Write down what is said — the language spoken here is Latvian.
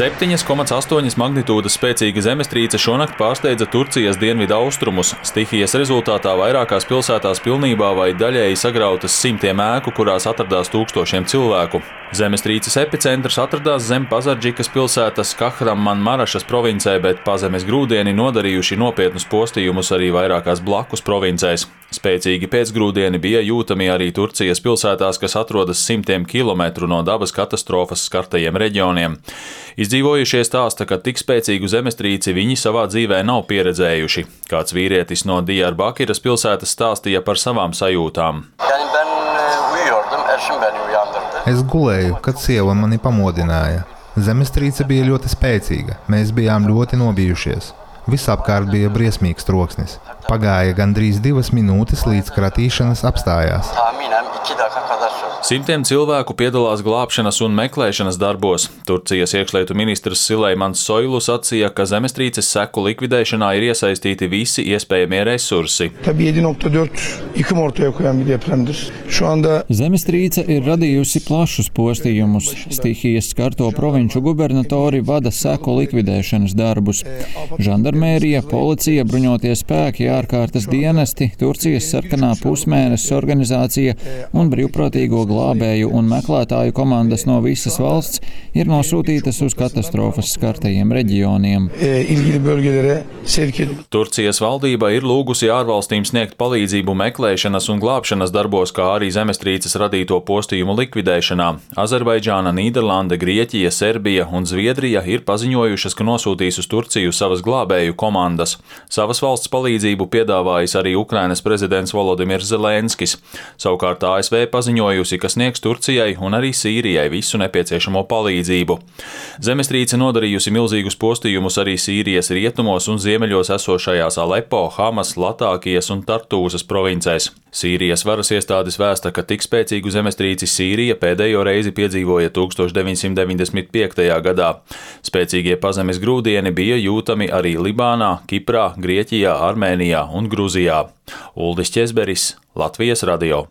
7,8 magnitūdas spēcīga zemestrīce šonakt pārsteidza Turcijas dienvidu austrumus. Stihijas rezultātā vairākās pilsētās pilnībā vai daļēji sagrautas simtiem ēku, kurās atradās tūkstošiem cilvēku. Zemestrīces epicentrs atradās zem Pazardžikas pilsētas Kahramanmarašas provincē, bet pazemes grūdieni nodarījuši nopietnus postījumus arī vairākās blakus provincēs. Spēcīgi pēcgrūdieni bija jūtami arī Turcijas pilsētās, kas atrodas simtiem kilometru no dabas katastrofas skartajiem reģioniem. Izdzīvojušie stāsta, ka tik spēcīgu zemestrīci viņi savā dzīvē nav pieredzējuši. Kāds vīrietis no Diyarbakiras pilsētas stāstīja par savām sajūtām. Es gulēju, kad sieva mani pamodināja. Zemestrīce bija ļoti spēcīga, mēs bijām ļoti nobijušies. Visapkārt bija briesmīgs troksnis. Pagāja gandrīz divas minūtes, līdz kratīšanas apstājās. Simtiem cilvēku piedalās glābšanas un meklēšanas darbos. Turcijas iekšlietu ministrs Sileimans Soilu sacīja, ka zemestrīces seku likvidēšanā ir iesaistīti visi iespējamie resursi. Zemestrīce ir radījusi plašus postījumus. Stihijas skarto provinču gubernatori vada seku likvidēšanas darbus. Žandarmērija, policija, bruņotie spēki, ārkārtas dienesti, Turcijas sarkanā pusmēnesis organizācija un brīvprātīgo glābēju un meklētāju komandas no visas valsts ir nosūtītas uz katastrofas skartajiem reģioniem. Turcijas valdība ir lūgusi ārvalstīm sniegt palīdzību meklēšanas un glābšanas darbos, kā arī zemestrīces radīto postījumu likvidēšanā. Azerbaidžāna, Nīderlande, Grieķija, Serbija un Zviedrija ir paziņojušas, ka nosūtīs uz Turciju savas glābēju komandas. Savas valsts palīdzību piedāvājis arī Ukrainas prezidents Volodimirs Zelenskis. Savukārt ASV paziņojusi, ka sniegs Turcijai un arī Sīrijai visu nepieciešamo palīdzību. Zemestrīce nodarījusi milzīgus postījumus arī Sīrijas rietumos un ziemeļos esošajās Alepo, Hamas, Latākijas un Tartūzas provincēs. Sīrijas varas iestādes vēsta, ka tik spēcīgu zemestrīci Sīrija pēdējo reizi piedzīvoja 1995. gadā. Spēcīgie pazemes grūdieni bija jūtami arī Libānā, Kiprā, Grieķijā, Armēnijā un Gruzijā. Uldis Česberis, Latvijas radio.